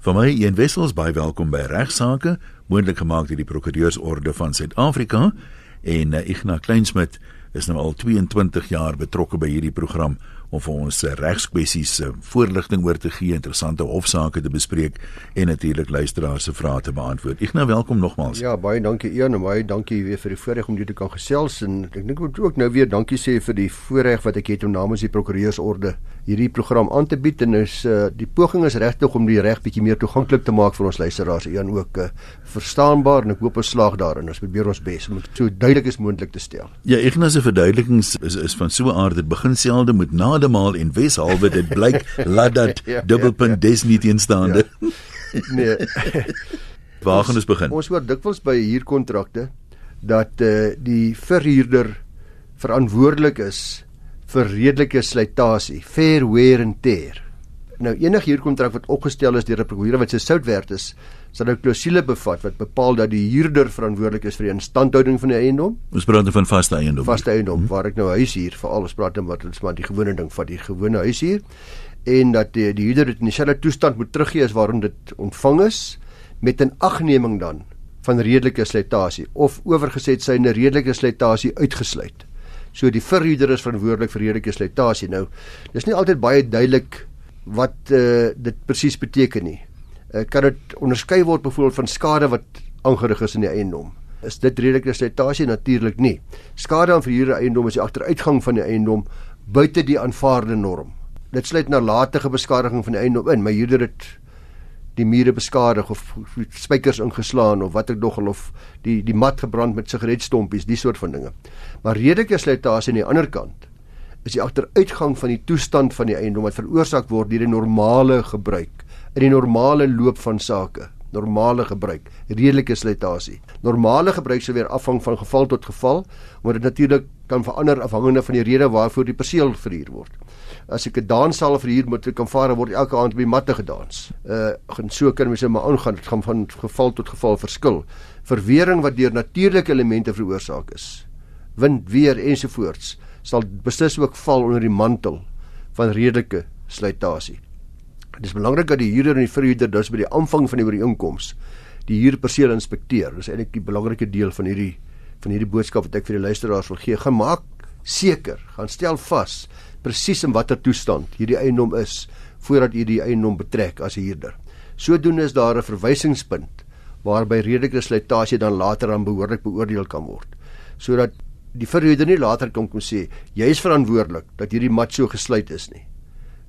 Vir my een wissels baie welkom by regsaake, moontlik gemaak deur die Prokureursorde van Suid-Afrika. En uh, Ignas Kleinsmid is nou al 22 jaar betrokke by hierdie program om vir ons eh, regskwessies eh, voorligting oor te gee, interessante hofsaake te bespreek en natuurlik luisteraars se vrae te beantwoord. Ignas, welkom nogmaals. Ja, baie dankie Ian en baie dankie weer vir die voorreg om hier te kan gesels en ek dink ek moet ook nou weer dankie sê vir die voorreg wat ek het om namens die Prokureursorde hierdie program aan te bied en is uh, die poging is regtig om die reg bietjie meer toeganklik te maak vir ons luisteraars en ook uh, verstaanbaar en ek hoop ons slaag daarin. Ons probeer ons bes om dit so duidelik as moontlik te stel. Ja, Ignas se verduidelikings is is van so 'n aard dit begin selde met nademaal en weshalwe dit blyk laat dat ja, ja, dubbelpunt ja, des nie teenstaande. Ja. Nee. Waar gaan ons begin? Ons hoor dikwels by huurkontrakte dat uh, die verhuurder verantwoordelik is vir redelike slytasie, fair wear and tear. Nou enige huurkontrak wat opgestel is deur 'n prokureur wat se sout werd is, sal 'n klousule bevat wat bepaal dat die huurder verantwoordelik is vir die instandhouding van die eiendom. Ons praat van vaste eiendom. Vaste eiendom hmm. waar ek nou huis huur, veral ons praat dan wat ons maar die gewone ding van die gewone huis huur en dat die, die huurder dit in dieselfde toestand moet teruggee as waarin dit ontvang is met 'n agneming dan van redelike slytasie of oorgeset sy 'n redelike slytasie uitgesluit. So die verhuurder is verantwoordelik vir redelike slytasie. Nou, dis nie altyd baie duidelik wat uh, dit presies beteken nie. Uh, kan dit onderskei word byvoorbeeld van skade wat aangerig is in die eiendom? Is dit redelike slytasie natuurlik nie. Skade aan verhuurde eiendom is die agteruitgang van die eiendom buite die aanvaarde norm. Dit sluit nalatige beskadiging van die eiendom in, maar huurder het die mure beskadig of spykers ingeslaan of wat ek nog al of die die mat gebrand met sigaretstompies, die soort van dinge. Maar redelike slytasie aan die ander kant is die agteruitgang van die toestand van die eiendom wat veroorsaak word deur die normale gebruik in die normale loop van sake normale gebruik redelike slytasie normale gebruik sou weer afhang van geval tot geval omdat dit natuurlik kan verander afhangende van die rede waarvoor die perseel verhuur word as ek 'n danssaal verhuur moet kan vaar word elke aand op die matte gedans. Uh en so kan mense maar aangaan. Dit gaan van geval tot geval verskil. Verwering wat deur natuurlike elemente veroorsaak is. Wind, weer ensovoorts sal beslis ook val onder die mantel van redelike slytasie. Dit is belangrik dat die huurder en die verhuurder dus by die aanvang van die ooreenkoms die huurperseel inspekteer. Dis eintlik die belangrike deel van hierdie van hierdie boodskap wat ek vir die luisteraars wil gee. Gemaak seker, gaan stel vas presies in watter toestand hierdie eiendom is voordat u die eiendom betrek as huurder. Sodoende is daar 'n verwysingspunt waarby redelike slytasie dan later aan behoorlik beoordeel kan word sodat die verhuurder nie later kan kom sê jy is verantwoordelik dat hierdie mat so gesluit is nie.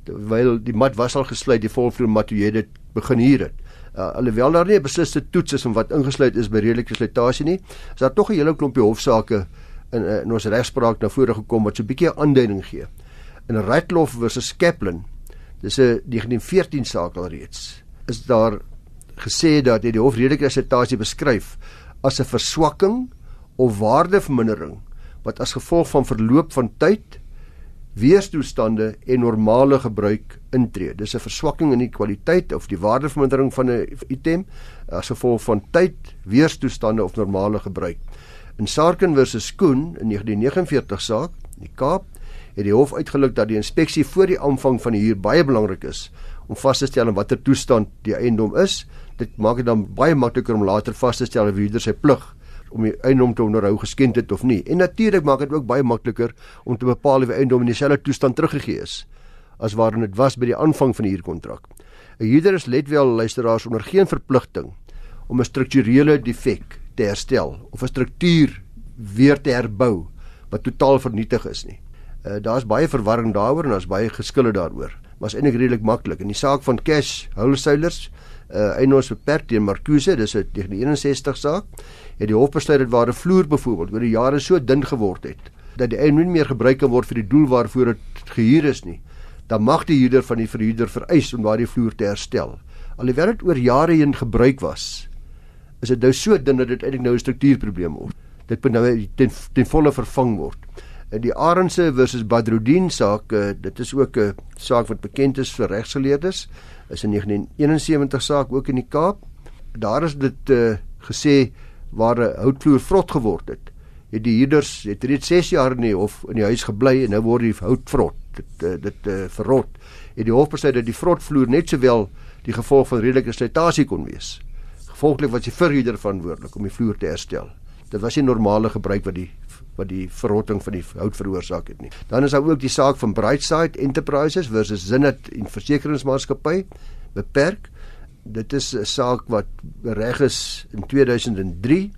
Terwyl die mat was al gesluit, die volvloer mat toe jy dit begin huur het. Uh, alhoewel daar nie 'n besliste toets is om wat ingesluit is by redelike slytasie nie, is daar tog 'n hele klompie hofsaake in, in ons regspraak na vore gekom wat so 'n bietjie aanduiding gee in Ratloff versus Kaplan dis 'n 1914 saak alreeds is daar gesê dat hy die hofredelike assentasie beskryf as 'n verswakking of waardevermindering wat as gevolg van verloop van tyd weerstoestande en normale gebruik intree. Dis 'n verswakking in die kwaliteit of die waardevermindering van 'n item as gevolg van tyd, weerstoestande of normale gebruik. In Sarkin versus Koen in 1949 saak, in die Kaap, het die hof uitgeluk dat die inspeksie voor die aanvang van die huur baie belangrik is om vas te stel in watter toestand die eiendom is. Dit maak dit dan baie makliker om later vas te stel of huurder sy plig om die eiendom te onderhou geskend het of nie. En natuurlik maak dit ook baie makliker om te bepaal of die eiendom in dieselfde toestand teruggegee is as waarin dit was by die aanvang van die huurkontrak. 'n Huurder is let wel luisteraars onder geen verpligting om 'n strukturele defek te herstel of 'n struktuur weer te herbou wat totaal vernietig is nie. Uh, daar's baie verwarring daaroor en daar's baie geskille daaroor. Maar is eintlik redelik maklik. In die saak van Cash Wholesalers, uh Enos beperk teen Marcuse, dis 'n 1961 saak, het die hof besluit dat waar 'n vloer byvoorbeeld oor die jare so dun geword het dat die eiendom nie meer gebruik kan word vir die doel waarvoor dit gehuur is nie, dan mag die huurder van die verhuurder vereis om daardie vloer te herstel. Alhoewel dit oor jare heen gebruik was, is dit nou so dun dat dit eintlik nou 'n struktuurprobleem word. Dit moet nou ten, ten volle vervang word die Arendse versus Badruddin saak, uh, dit is ook 'n saak wat bekend is vir regsgeleerdes. Is in 1971 saak ook in die Kaap. Daar is dit uh, gesê waar 'n houtvloer vrot geword het. Het die huurders het reeds 6 jaar in die hof in die huis gebly en nou word die hout vrot. Dit uh, dit uh, verrot. Het die hof besluit dat die vrotvloer net sowel die gevolg van redelike slytasie kon wees. Gevolglik was die verhuurder verantwoordelik om die vloer te herstel. Dit was nie normale gebruik wat die wat die verrotting van die hout veroorsaak het nie. Dan is daar ook die saak van Brightside Enterprises versus Zinnet en Versekeringsmaatskappy beperk. Dit is 'n saak wat reg is in 2003.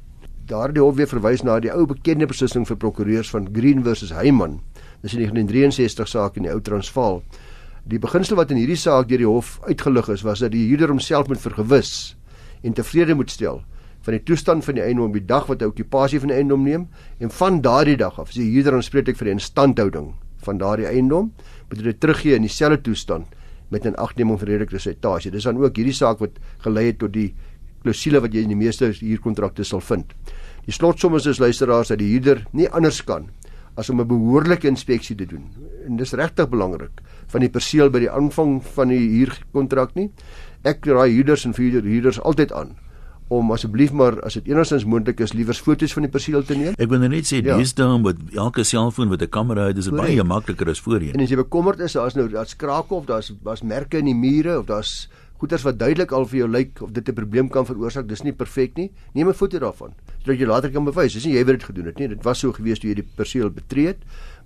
Daardie hof weer verwys na die ou bekende beslissing vir prokureurs van Green versus Heyman. Dis 'n 1963 saak in die ou Transvaal. Die beginsel wat in hierdie saak deur die hof uitgelig is, was dat die huurder homself moet vergewis en tevrede moet stel van die toestand van die eiendom op die dag wat hy okupasie van die eiendom neem en van daardie dag af as die huurder aanspreeklik vir die instandhouding van daardie eiendom moet dit teruggee in dieselfde toestand met 'n agneming vir redelike resitasie. Dis dan ook hierdie saak wat gelei het tot die klousule wat jy in die meeste huurkontrakte sal vind. Die slotsom is luisteraars dat die huurder nie anders kan as om 'n behoorlike inspeksie te doen. En dis regtig belangrik van die perseel by die aanvang van die huurkontrak nie. Ek raai huurders en huurders altyd aan om asseblief maar as dit enigstens moontlik is liewers foto's van die perseel te neem. Ek wil nou net sê ja. dis dan met elke selfoon met 'n kamera het is dit baie makliker as voorheen. En as jy bekommerd is daar's nou daar's krake of daar's was merke in die mure of daar's goeters wat duidelik al vir jou lyk of dit 'n probleem kan veroorsaak, dis nie perfek nie. Neem 'n foto daarvan sodat jy later kan bewys. Dis nie jy wat dit gedoen het nie. Dit was so gewees toe jy die perseel betree het.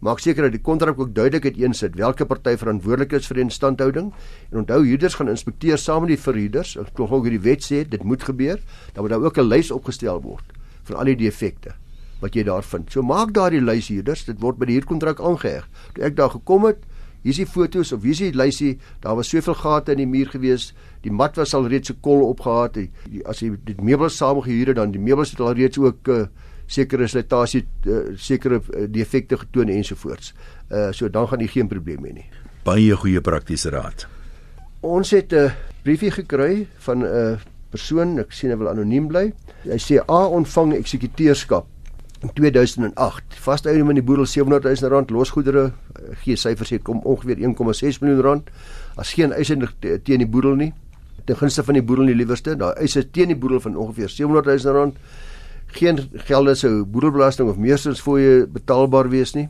Maak seker dat die kontrak ook duidelik uiteensit watter party verantwoordelik is vir die instandhouding. En onthou huurders gaan inspekteer saam met die verhuurders. Ek glo ook hierdie wet sê dit moet gebeur. Dan moet daar ook 'n lys opgestel word van al die defekte wat jy daar vind. So maak daardie lys huurders. Dit word by die huurkontrak aangeheg. Toe ek daar gekom het, hier's die foto's of hier's die lysie. Daar was soveel gate in die muur gewees. Die mat was al reeds se kol opgehaat. As jy die meubels saamgehuur het, dan die meubels het al reeds ook uh, sekere slytasie uh, sekere uh, defekte getoon ensovoorts. Uh so dan gaan jy geen probleem hê nie. Baie goeie praktiese raad. Ons het 'n briefie gekry van 'n persoon, ek sien hy wil anoniem bly. Hy sê A ontvang eksekuteurskap in 2008. Vaste eiendom in die boedel 700 000 rand, losgoedere gee syfers sê kom ongeveer 1,6 miljoen rand. As geen eise teen die boedel nie. Ten gunste van die boedel nie liewerste. Daar eise teen die boedel van ongeveer 700 000 rand geen gelde sou boedelbelasting of meestersfooie betaalbaar wees nie.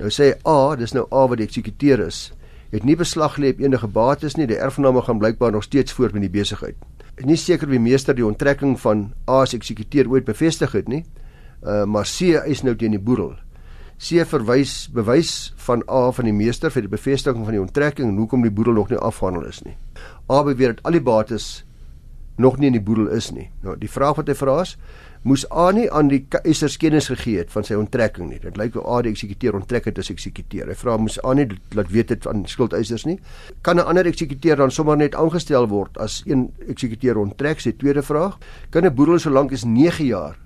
Nou sê A, dis nou A wat die eksekuteur is, het nie beslag lê op enige bates nie. Die erfgename gaan blykbaar nog steeds voort met die besigheid. Is nie seker wie meester die onttrekking van A se eksekuteur ooit bevestig het nie. Uh maar C is nou teen die boedel. C verwys bewys van A van die meester vir die bevestiging van die onttrekking en hoekom die boedel nog nie afgehandel is nie. A beweer dat al die bates nog nie in die boedel is nie. Nou die vraag wat hy vra is, moes A nie aan die eisers kennis gegee het van sy onttrekking nie. Dit lyk of A die eksekuteur onttrek het as eksekuteur. Hy vra moes A nie laat weet het van skuldeisers nie. Kan 'n ander eksekuteur dan sommer net aangestel word as een eksekuteur onttrek? Sy tweede vraag. Kan 'n boedel so lank as 9 jaar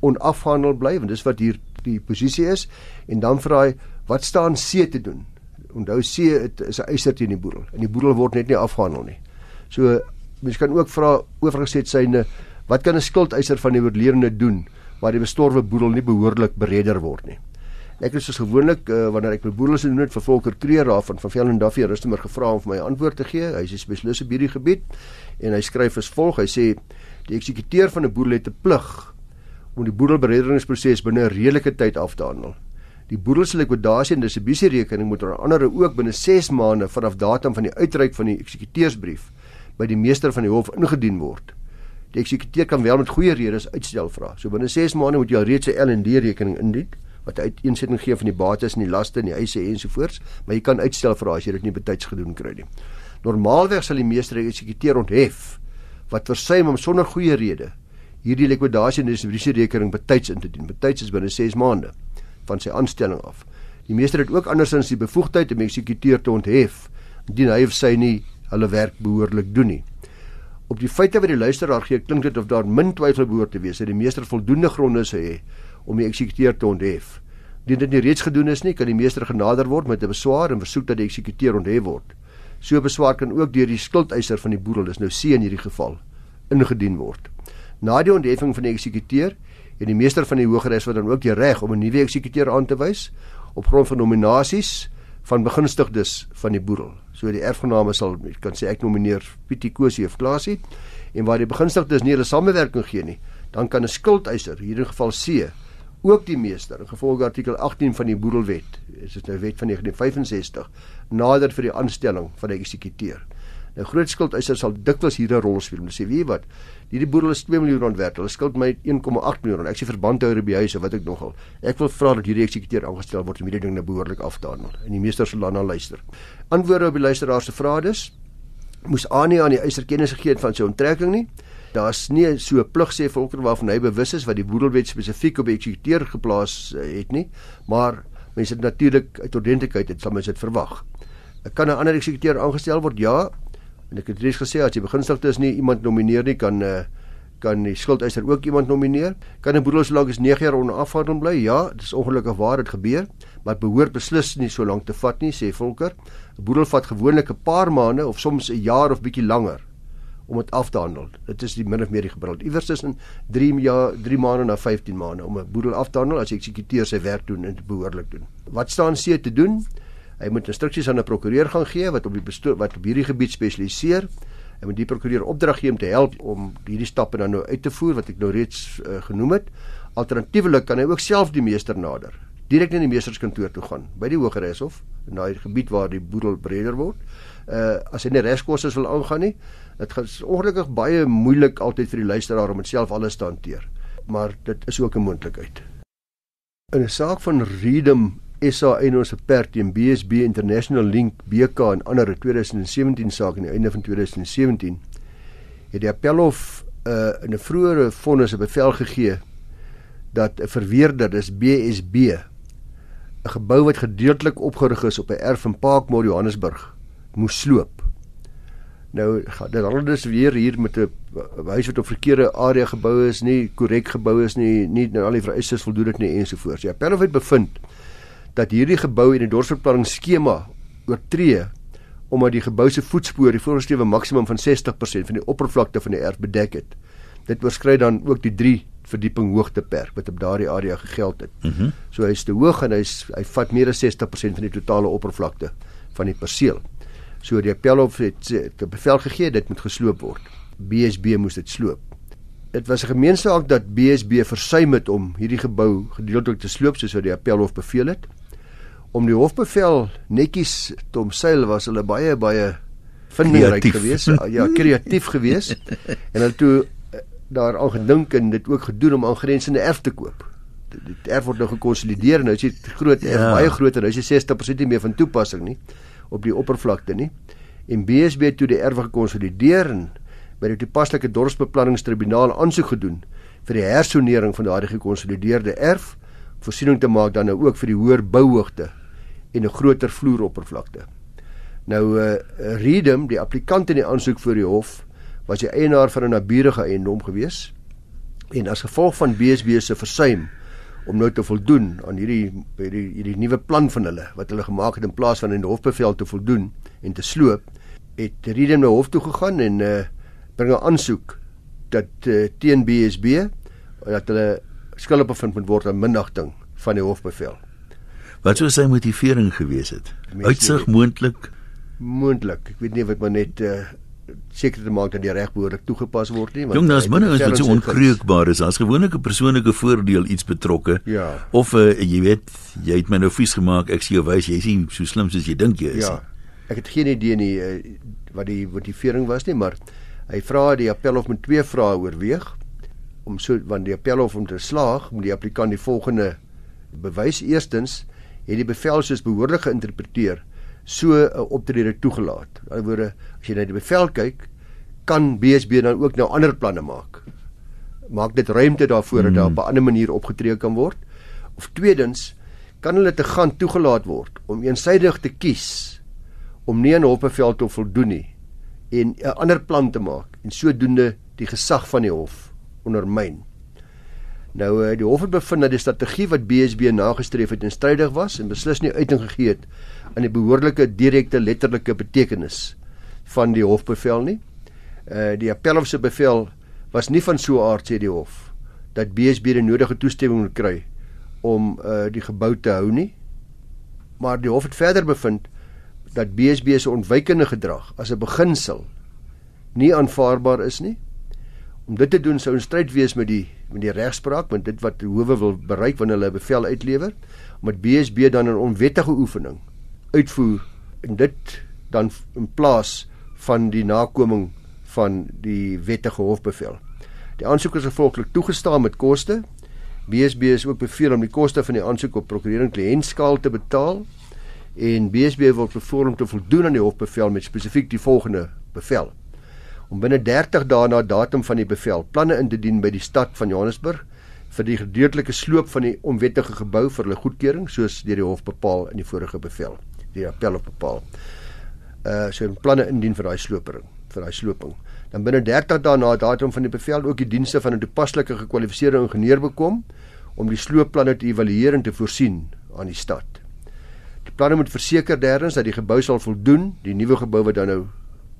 onafhandel bly want dis wat hier die posisie is en dan vra hy wat staan C te doen? Onthou C het, is 'n eiser teen die boedel en die boedel word net nie afgehandel nie. So mens kan ook vra oorgeset syne Wat kan 'n skuldeiser van die oorledene doen waar die bestorwe boedel nie behoorlik bereder word nie? Ek het soos gewoonlik uh, wanneer ek met boedels doen het vir Volker Kreer daar van van Velden Duffy Rustenburg gevra om vir my antwoord te gee. Hy is 'n spesialis op hierdie gebied en hy skryf as volg. Hy sê die eksekuteur van 'n boedel het 'n plig om die boedelberederingsproses binne 'n redelike tyd af te handel. Die boedel se likwidasie en distribusierekening moet onder andere ook binne 6 maande vanaf datum van die uitreik van die eksekuteursbrief by die meester van die hof ingedien word. Die eksekuteur kan wel met goeie redes uitstel vra. So binne 6 maande moet jy al reeds 'n L&D rekening indien wat uiteensetting gee van die bates en die laste en die eise ensovoorts, maar jy kan uitstel vra as jy dit nie betyds gedoen kry nie. Normaalweg sal die meester die eksekuteur onthef wat versuim om sonder goeie rede hierdie likwidasie en distribusie rekening betyds in te dien. Betyds is binne 6 maande van sy aanstelling af. Die meester het ook andersins die bevoegdheid om die eksekuteur te onthef indien hy of sy nie hulle werk behoorlik doen nie. Op die feite wat die luisteraar gee, klink dit of daar min twyfel behoort te wees dat die meester voldoende gronde sê om die eksekuteur te onthef. Indien dit nie reeds gedoen is nie, kan die meester genader word met 'n beswaar en versoek dat die eksekuteur onthef word. So beswaar kan ook deur die skuldeiser van die boedel, dis nou C in hierdie geval, ingedien word. Na die ontheffing van die eksekuteur, het die meester van die Hogeres wat dan ook die reg om 'n nuwe eksekuteur aan te wys op grond van nominasies van begunstigdes van die boedel. So die erfgename sal kan sê ek nomineer Pietie Kosie of Klasie en waar die begunstigdes nie hulle samewerking gee nie, dan kan 'n skuldeiser, hier in geval C, ook die meester in gevolge artikel 18 van die boedelwet, dit is nou wet van 1965, nader vir die aanstelling van die eksekuteur. 'n Groot skuldeiser sal dikwels hier 'n rol speel te sê, "Wie wat? Hierdie boedel is 2 miljoen rand werd. Hulle skuld my 1,8 miljoen rand. Ek sê verbandhouer by huis of wat ek nogal. Ek wil vra dat hierdie eksekuteur aangestel word om hierdie ding nou behoorlik af te handel." En die meester sal dan na luister. Antwoorde op die luisteraar se vrae is: Moes Anie aan die eiser kennis gegee het van sy onttrekking nie? Daar's nie so 'n plig sê volker waarvan hy bewus is wat die boedelwet spesifiek op die eksekuteur geplaas eh, het nie, maar mense natuurlik uit ordentlikheid het sal mens dit verwag. Kan 'n ander eksekuteur aangestel word? Ja. En ek het reeds gesê as jy begunstigde is nie iemand nomineer nie kan uh, kan die skuldeiser ook iemand nomineer. Kan 'n boedel so lank as 9 jaar onafhandel bly? Ja, dit is ongelukkig waar dit gebeur, maar dit behoort beslis nie so lank te vat nie, sê Volker. 'n Boedel vat gewoonlik 'n paar maande of soms 'n jaar of bietjie langer om dit af te handel. Dit is die min of meer die gebruik. Iewers tussen 3 jaar, 3 maande na 15 maande om 'n boedel af te handel as die eksekuteur sy werk doen en dit behoorlik doen. Wat staan C te doen? Hy moet instruksies aan 'n prokureur gaan gee wat op die wat op hierdie gebied spesialiseer. Hy moet die prokureur opdrag gee om te help om hierdie stappe dan nou uit te voer wat ek nou reeds uh, genoem het. Alternatiefelik kan hy ook self die meester nader, direk na die meesterskantoor toe gaan by die Hooggeregshof in daai gebied waar die boedel breder word. Uh as hy nie regskoste wil aangaan nie, dit gaan ongelukkig baie moeilik altyd vir die luisteraar om dit self alles te hanteer. Maar dit is ook 'n moontlikheid. In 'n saak van Redem SA Enos Pert teen BSB International Link BK en ander 2017 saak aan die einde van 2017 het die Appelhof uh, in 'n vroeëre vonnis 'n bevel gegee dat 'n verweerder dis BSB 'n gebou wat gedeeltelik opgerig is op 'n erf in Parkmore Johannesburg moes sloop. Nou dit hulle dus weer hier met 'n huis wat op verkeerde area gebou is, nie korrek gebou is nie, nie nou al die vereistes voldoen dit nie ensovoorts. Die Appelhof het bevind dat hierdie gebou in die dorpsbeplanning skema oortree omdat die gebou se voetspoor die voorgeskrewe maksimum van 60% van die oppervlakte van die erf bedek het. Dit oorskry dan ook die 3 verdieping hoogteperk wat op daardie area gegeld het. Mm -hmm. So hy's te hoog en hy's hy vat meer as 60% van die totale oppervlakte van die perseel. So die appelhof het 'n bevel gegee dit moet gesloop word. BSB moes dit sloop. Dit was 'n gemeenskap dat BSB versuim het om hierdie gebou gedeeltelik te sloop soos wat die appelhof beveel het om die hofbevel netjies te omseil was hulle baie baie vindingryk geweest ja kreatief geweest en hulle toe eh, daar al gedink en dit ook gedoen om aangrensende erf te koop. Die erf word nou gekonsolideer nou is dit groot erf ja. baie groter. Nou is dit 60% nie meer van toepassing nie op die oppervlakte nie. En BSB toe die erf gekonsolideer en by die toepaslike dorpsbeplanningstribunaal aansoek gedoen vir die hersonering van daardie gekonsolideerde erf. Voorsiening te maak dan nou ook vir die hoër bouhoogte en 'n groter vloeroppervlakte. Nou uh Redem, die applikant in die aansoek vir die hof, was die eienaar van 'n naburige eiendom gewees en as gevolg van BSB se versuim om nou te voldoen aan hierdie hierdie hierdie nuwe plan van hulle wat hulle gemaak het in plaas van in die hofbevel te voldoen en te sloop, het Redem na hof toe gegaan en uh bring 'n aansoek dat uh, teen BSB dat hulle skuldig bevind moet word aan minnagting van die hofbevel. Wat sou sy motivering gewees het? Uitsig moontlik moontlik. Ek weet nie wat maar net uh, seker te maak dat die reg behoorlik toegepas word nie, want Jong, daar's minne is wat so onkreukbaar is. As gewoneke persoonlike voordeel iets betrokke. Ja. Of uh, jy weet, jy het my nou vies gemaak. Ek sien jou wys jy nie so slim soos jy dink jy is. Ja. Ek het geen idee nie uh, wat die motivering was nie, maar hy vra die appelhof met twee vrae oorweeg om so want die appelhof om te slaag moet die applikant die volgende bewys eerstens het die bevel soos behoorlik geïnterpreteer so 'n optrede toegelaat. In ander woorde, as jy na die bevel kyk, kan BSB dan ook nou ander planne maak. Maak dit ruimte daarvoor dat mm. daar op 'n ander manier opgetree kan word. Of tweedens, kan hulle te gaan toegelaat word om eensydig te kies om nie aan hofbevel te voldoen nie en 'n ander plan te maak en sodoende die gesag van die hof ondermyn. Nou eh, die hof het bevind dat die strategie wat BSB nagestreef het instrydig was en beslis nie uiting gegee het aan die behoorlike direkte letterlike betekenis van die hofbevel nie. Uh die appelhof se bevel was nie van so 'n aard sê die hof dat BSB die nodige toestemming moet kry om uh die gebou te hou nie. Maar die hof het verder bevind dat BSB se ontwykende gedrag as 'n beginsel nie aanvaarbaar is nie om dit te doen sou 'n stryd wees met die met die regspraak want dit wat die howe wil bereik wanneer hulle 'n bevel uitlewer omdat BSB dan 'n onwettige oefening uitvoer en dit dan in plaas van die nakoming van die wettige hofbevel. Die aansoek is gevolglik toegestaan met koste. BSB is ook beveel om die koste van die aansoek op prokurering kliëntskaal te betaal en BSB word bevoorrem te voldoen aan die hofbevel met spesifiek die volgende bevel om binne 30 dae na datum van die bevel planne in te dien by die stad van Johannesburg vir die gedeeltelike sloop van die onwettige gebou vir hulle goedkeuring soos deur die hof bepaal in die vorige bevel die appel op bepaal. Uh so 'n planne indien vir daai slopering vir daai sloping. Dan binne 30 dae na datum van die bevel ook die dienste van 'n toepaslike gekwalifiseerde ingenieur bekom om die sloopplanne te evalueer en te voorsien aan die stad. Die planne moet verseker derdens dat die gebou sal voldoen die nuwe gebou wat dan nou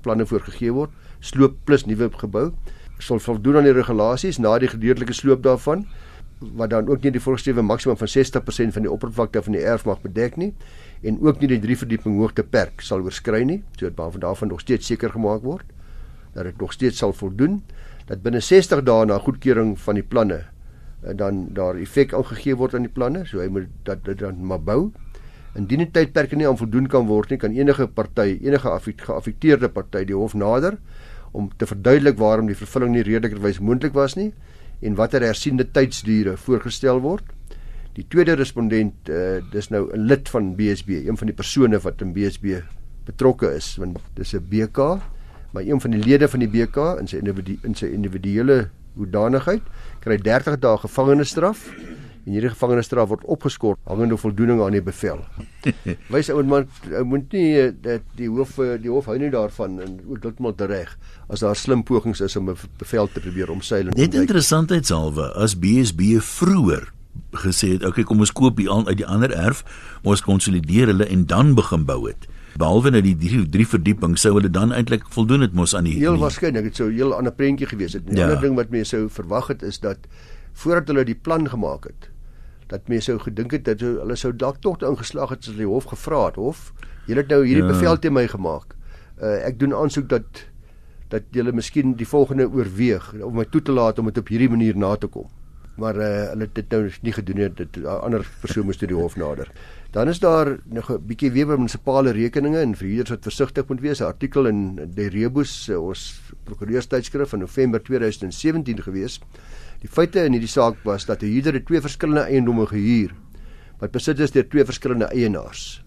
planne voorgegee word sloop plus nuwe gebou sal voldoen aan die regulasies na die gedeeltelike sloop daarvan wat dan ook nie die voorgeskrewe maksimum van 60% van die oppervlakte van die erf mag bedek nie en ook nie die drie verdieping hoogte perk sal oorskry nie so dat van daarvan nog steeds seker gemaak word dat dit nog steeds sal voldoen dat binne 60 dae na goedkeuring van die planne eh, dan daar effek aangegee word aan die planne so hy moet dat dit dan maar bou indien die tydperke nie aan voldoen kan word nie kan enige party enige geaffekteerde party die hof nader om te verduidelik waarom die vervulling nie redelikerwys moontlik was nie en watter hersiende tydsdure voorgestel word. Die tweede respondent uh, dis nou 'n lid van BSB, een van die persone wat in BSB betrokke is, want dis 'n BK, maar een van die lede van die BK in sy individu in sy individuele hoedanigheid kry 30 dae gevangenisstraf en hierdie gevangenisstraf word opgeskort hangende voldoening aan die bevel. Wys ou man moet nie eh, dat die hoof eh, die hof hou nie daarvan en ook dit moet reg as daar slim pogings is om 'n bevel te probeer omseil. Net interessantheidshalwe as BSB vroeër gesê het okay kom ons koop die aan uit die ander erf ons konsolideer hulle en dan begin bou het behalwe nou die drie, drie verdieping sou hulle dan eintlik voldoen het mos aan die heel waarskynlik dit sou 'n heel ander prentjie gewees het 'n ja. ander ding wat mense sou verwag het is dat voordat hulle die plan gemaak het dat mense sou gedink het dat hulle sou dalk tog ingeslaag het as die hof gevra het hof julle het nou hierdie ja. bevel teen my gemaak. Uh, ek doen aansoek dat dat julle miskien die volgende oorweeg om my toe te laat om dit op hierdie manier na te kom. Maar uh, hulle het dit nou nie gedoen nie dit 'n ander persoon moes toe die hof nader. Dan is daar nog 'n bietjie weer oor munisipale rekeninge en verhuurders wat versigtig moet wees. 'n artikel in die Rebus ons prokureurstydskrif van November 2017 gewees Die feite in hierdie saak was dat 'n huurder twee verskillende eiendomme gehuur wat besit is deur twee verskillende eienaars.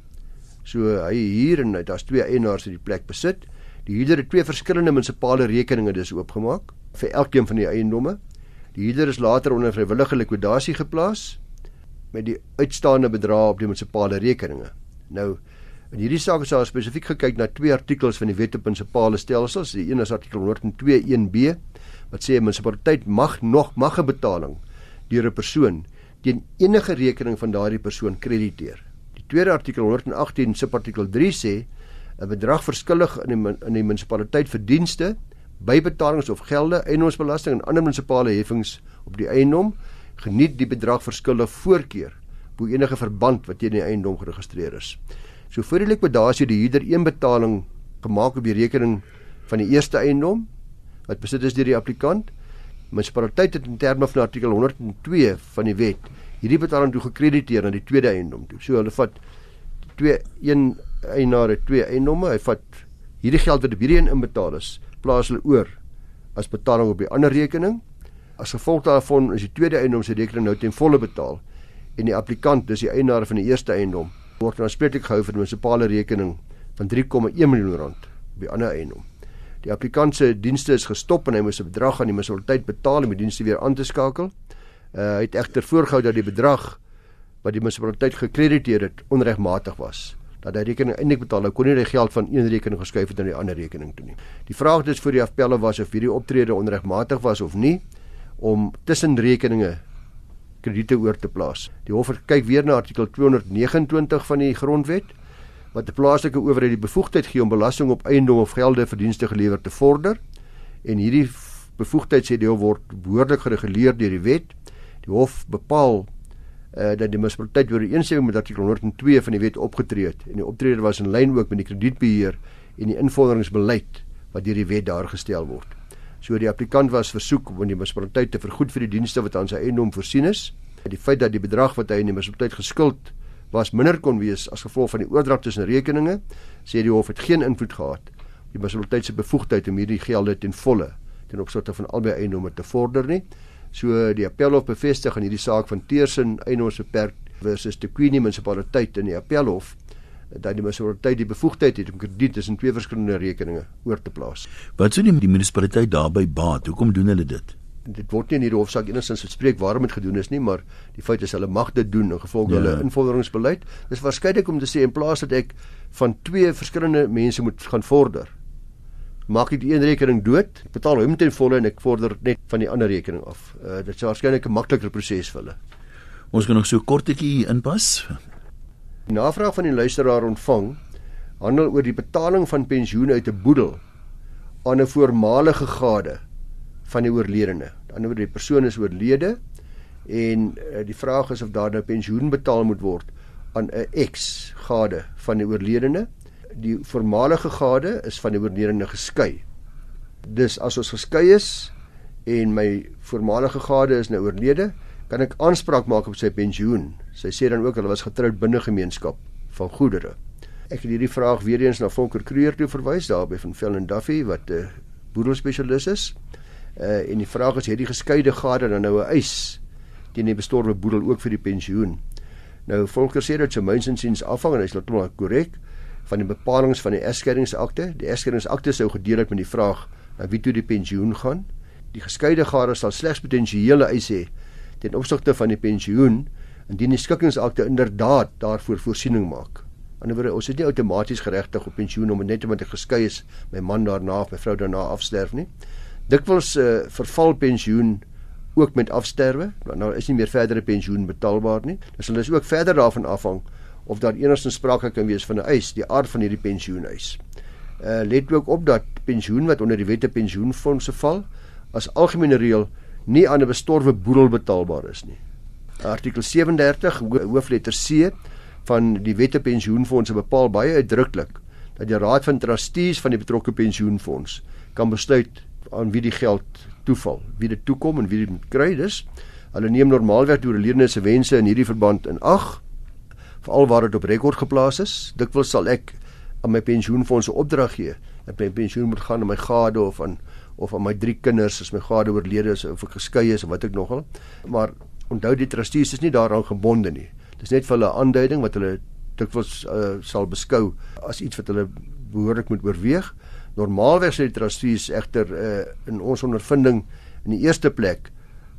So hy huur en daar's twee eienaars wat die plek besit. Die huurder het twee verskillende munisipale rekeninge dus oopgemaak vir elkeen van die eiendomme. Die huurder is later onder vrywillige likwidasie geplaas met die uitstaande bedrae op die munisipale rekeninge. Nou in hierdie saak is daar spesifiek gekyk na twee artikels van die Wet op Munisipale Stelsels. Die een is artikel 102.1b wat sê 'n munisipaliteit mag nog mag 'n betaling deur 'n persoon teen enige rekening van daardie persoon krediteer. Die tweede artikel 118 subartikel 3 sê 'n bedrag verskillig in die in die munisipaliteit vir dienste, bybetalings of gelde, eiendomsbelasting en ander munisipale heffings op die eiendom geniet die bedrag verskillig voorkeur bo enige verband wat teen die eiendom geregistreer is. So voor die likwidasie die huurder een betaling gemaak op die rekening van die eerste eiendom wat besit is deur die applikant. Munisipaliteit het in terme van artikel 102 van die wet hierdie betaling toe gekrediteer aan die tweede eiendom toe. So hulle vat twee een eienaar het twee eiendomme, hy vat hierdie geld wat op hierdie een inbetaal is, plaas hulle oor as betaling op die ander rekening. As gevolg daarvan is die tweede eiendom se rekening nou ten volle betaal en die applikant, dis die eienaar van die eerste eiendom, word aanspreeklik gehou vir die munisipale rekening van 3,1 miljoen rand op die ander eiendom. Die applikant se dienste is gestop en hy moes 'n bedrag aan die munisipaliteit betaal om die dienste weer aan te skakel. Uh, hy het egter voorgehou dat die bedrag wat die munisipaliteit gekrediteer het onregmatig was. Dat hy rekening eintlik betaal, hy kon nie die geld van een rekening geskuif het na die ander rekening toe nie. Die vraag dis vir die afpelle was of hierdie optrede onregmatig was of nie om tussen rekeninge krediete oor te plaas. Die hof kyk weer na artikel 229 van die grondwet wat die plaaslike owerheid die bevoegdheid gee om belasting op eiendom of gelde verdienste gelewer te vorder en hierdie bevoegdheid sê deel word behoorlik gereguleer deur die wet. Die hof bepaal uh, dat die munisipaliteit oor eensstemming met artikel 102 van die wet opgetree het en die optrede was in lyn ook met die kredietbeheer en die invorderingsbeleid wat deur die wet daar gestel word. So die applikant was versoek om die munisipaliteit te vergoed vir die dienste wat aan sy eiendom voorsien is. Die feit dat die bedrag wat hy in die munisipaliteit geskuld was minder kon wees as gevolg van die oordrag tussen rekeninge, sê die hof het geen invloed gehad die munisipaliteit se bevoegdheid om hierdie gelde ten volle ten opsigte van albei eiendomme te vorder nie. So die appelhof bevestig aan hierdie saak van Teersin eienaarsbeperk versus die Queenie munisipaliteit in die appelhof dat die munisipaliteit die bevoegdheid het om krediet tussen twee verskillende rekeninge oor te plaas. Wat sou die, munisipaliteit daarby baat? Hoekom doen hulle dit? Dit word nie in hierdie hofsaak enigstens bespreek waarom dit gedoen is nie, maar die feit is hulle mag dit doen in gevolg ja. hulle invorderingsbeleid. Dis waarskynlik om te sê in plaas dat ek van twee verskillende mense moet gaan vorder, maak ek die een rekening dood, betaal hom ten volle en ek vorder net van die ander rekening af. Uh, dit is waarskynlik 'n makliker proses vir hulle. Ons kan nog so kortetjie inpas. Die navraag van die luisteraar ontvang handel oor die betaling van pensioen uit 'n boedel aan 'n voormalige gade van die oorledene. Aan die ander die persoon is oorlede en uh, die vraag is of daar nou pensioen betaal moet word aan 'n ex-gade van die oorledene die voormalige gade is van die oorledene geskei. Dus as ons geskei is en my voormalige gade is nou oorlede, kan ek aanspraak maak op sy pensioen. Sy sê dan ook hulle was getroud binne gemeenskap van goedere. Ek het hierdie vraag weer eens na Volker Kruger toe verwys daarby van Fellen Duffy wat 'n uh, boedelspesialis is. Uh en die vraag is het die geskeide gade dan nou 'n eis teen die bestorwe boedel ook vir die pensioen. Nou Volker sê dit se mynsinsiens afhang en hy's laat korrek van die bepalinge van die egskeidingsakte. Die egskeidingsakte sou gedeel het met die vraag na wie toe die pensioen gaan. Die geskeide gade sal slegs potensiële eis hê ten opsigte van die pensioen indien die skikkingsakte inderdaad daarvoor voorsiening maak. Anderswoorde, ons is nie outomaties geregtig op pensioen om net omdat ek geskei is, my man daarna of my vrou daarna afsterf nie. Dikwels 'n uh, eh, verval pensioen ook met afsterwe, want nou is nie meer verdere pensioen betaalbaar nie. Dis hulle is ook verder daarvan afhang of daar enigstens sprake kan wees van 'n eis, die aard van hierdie pensioeneis. Uh let ook op dat pensioen wat onder die wette pensioenfondse val, as algemene reël nie aan 'n bestorwe boedel betaalbaar is nie. Artikel 37 hoofletter C van die wette pensioenfondse bepaal baie uitdruklik dat die raad van trustees van die betrokke pensioenfonds kan besluit aan wie die geld toeval, wie dit toekom en wie dit moet kry. Dus hulle neem normaalweg deur leerlinge se wense in hierdie verband in ag veral waar dit op rekord geplaas is. Dikwels sal ek aan my pensioenfonds 'n opdrag gee dat my pensioen moet gaan aan my gade of aan of aan my drie kinders as my gade oorlede is of ek geskei is of wat ek nogal. Maar onthou die trustees is nie daaraan gebonde nie. Dis net vir hulle aanduiding wat hulle dikwels uh, sal beskou as iets wat hulle behoorlik moet oorweeg. Normaalweg sê die trustees egter uh, in ons ondervinding in die eerste plek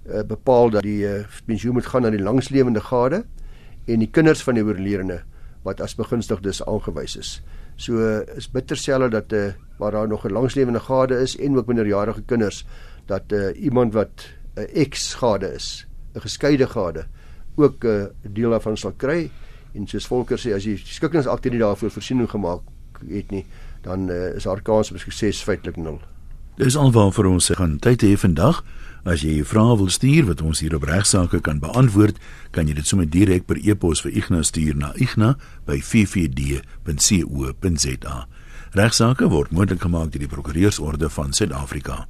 uh, bepaal dat die uh, pensioen moet gaan aan die langslewende gade en die kinders van die oorledene wat as begunstigdes aangewys is. So is bitter selde dat eh uh, waar daar nog 'n langslewende gade is en ook minderjarige kinders dat eh uh, iemand wat 'n uh, ex-gade is, 'n geskeide gade ook 'n uh, deel daarvan sal kry en soos Volker sê as die skikkingsakte nie daarvoor voorsiening gemaak het nie, dan uh, is haar kans op sukses feitelik nul. Dis alwaar vir ons se gaan tyd hê vandag. As jy 'n vraag wil stuur wat ons hier op regsaake kan beantwoord, kan jy dit sommer direk per e-pos vir Ignas stuur na igna@ffd.co.za. Regsaake word moontlik gemaak deur die Prokureursorde van Suid-Afrika.